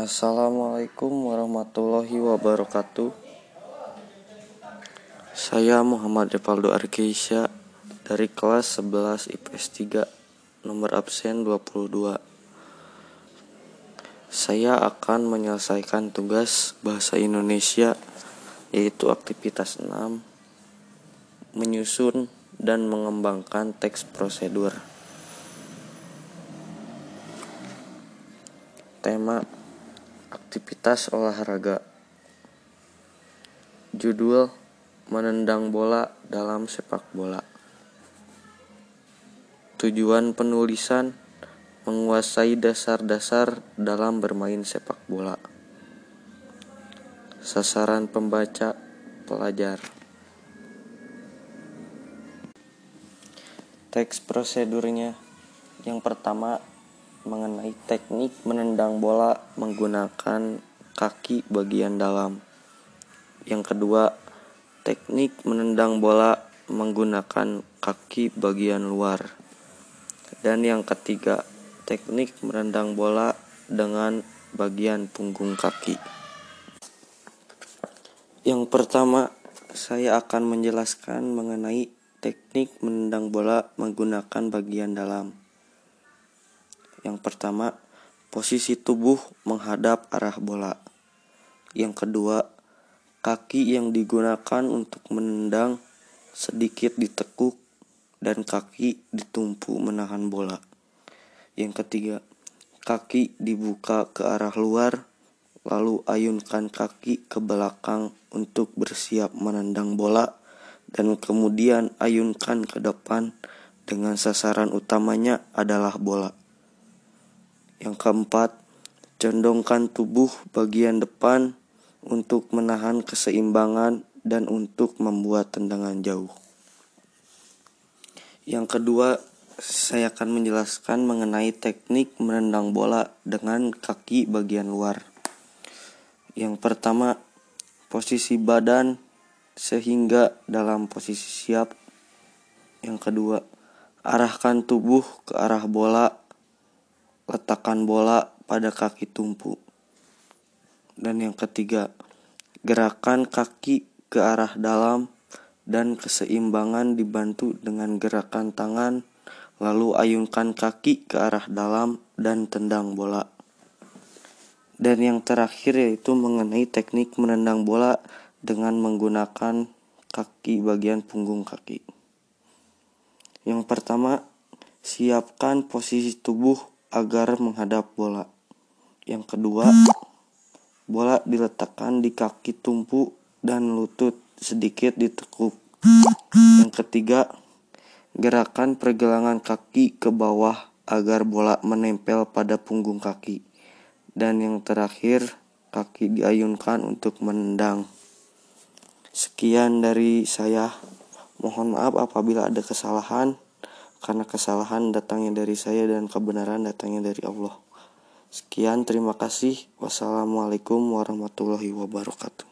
Assalamualaikum warahmatullahi wabarakatuh. Saya Muhammad Evaldo Arkeisha dari kelas 11 IPS 3 nomor absen 22. Saya akan menyelesaikan tugas bahasa Indonesia yaitu aktivitas 6 menyusun dan mengembangkan teks prosedur. Tema aktivitas olahraga. Judul menendang bola dalam sepak bola. Tujuan penulisan menguasai dasar-dasar dalam bermain sepak bola. Sasaran pembaca pelajar. Teks prosedurnya yang pertama mengenai teknik menendang bola menggunakan kaki bagian dalam. Yang kedua, teknik menendang bola menggunakan kaki bagian luar. Dan yang ketiga, teknik menendang bola dengan bagian punggung kaki. Yang pertama, saya akan menjelaskan mengenai Teknik menendang bola menggunakan bagian dalam. Yang pertama, posisi tubuh menghadap arah bola. Yang kedua, kaki yang digunakan untuk menendang sedikit ditekuk dan kaki ditumpu menahan bola. Yang ketiga, kaki dibuka ke arah luar, lalu ayunkan kaki ke belakang untuk bersiap menendang bola dan kemudian ayunkan ke depan dengan sasaran utamanya adalah bola. Yang keempat, condongkan tubuh bagian depan untuk menahan keseimbangan dan untuk membuat tendangan jauh. Yang kedua, saya akan menjelaskan mengenai teknik menendang bola dengan kaki bagian luar. Yang pertama, posisi badan sehingga dalam posisi siap. Yang kedua, arahkan tubuh ke arah bola, letakkan bola pada kaki tumpu. Dan yang ketiga, gerakan kaki ke arah dalam dan keseimbangan dibantu dengan gerakan tangan, lalu ayunkan kaki ke arah dalam dan tendang bola. Dan yang terakhir yaitu mengenai teknik menendang bola dengan menggunakan kaki bagian punggung kaki. Yang pertama, siapkan posisi tubuh agar menghadap bola. Yang kedua, bola diletakkan di kaki tumpu dan lutut sedikit ditekuk. Yang ketiga, gerakan pergelangan kaki ke bawah agar bola menempel pada punggung kaki. Dan yang terakhir, kaki diayunkan untuk menendang. Sekian dari saya. Mohon maaf apabila ada kesalahan, karena kesalahan datangnya dari saya dan kebenaran datangnya dari Allah. Sekian, terima kasih. Wassalamualaikum warahmatullahi wabarakatuh.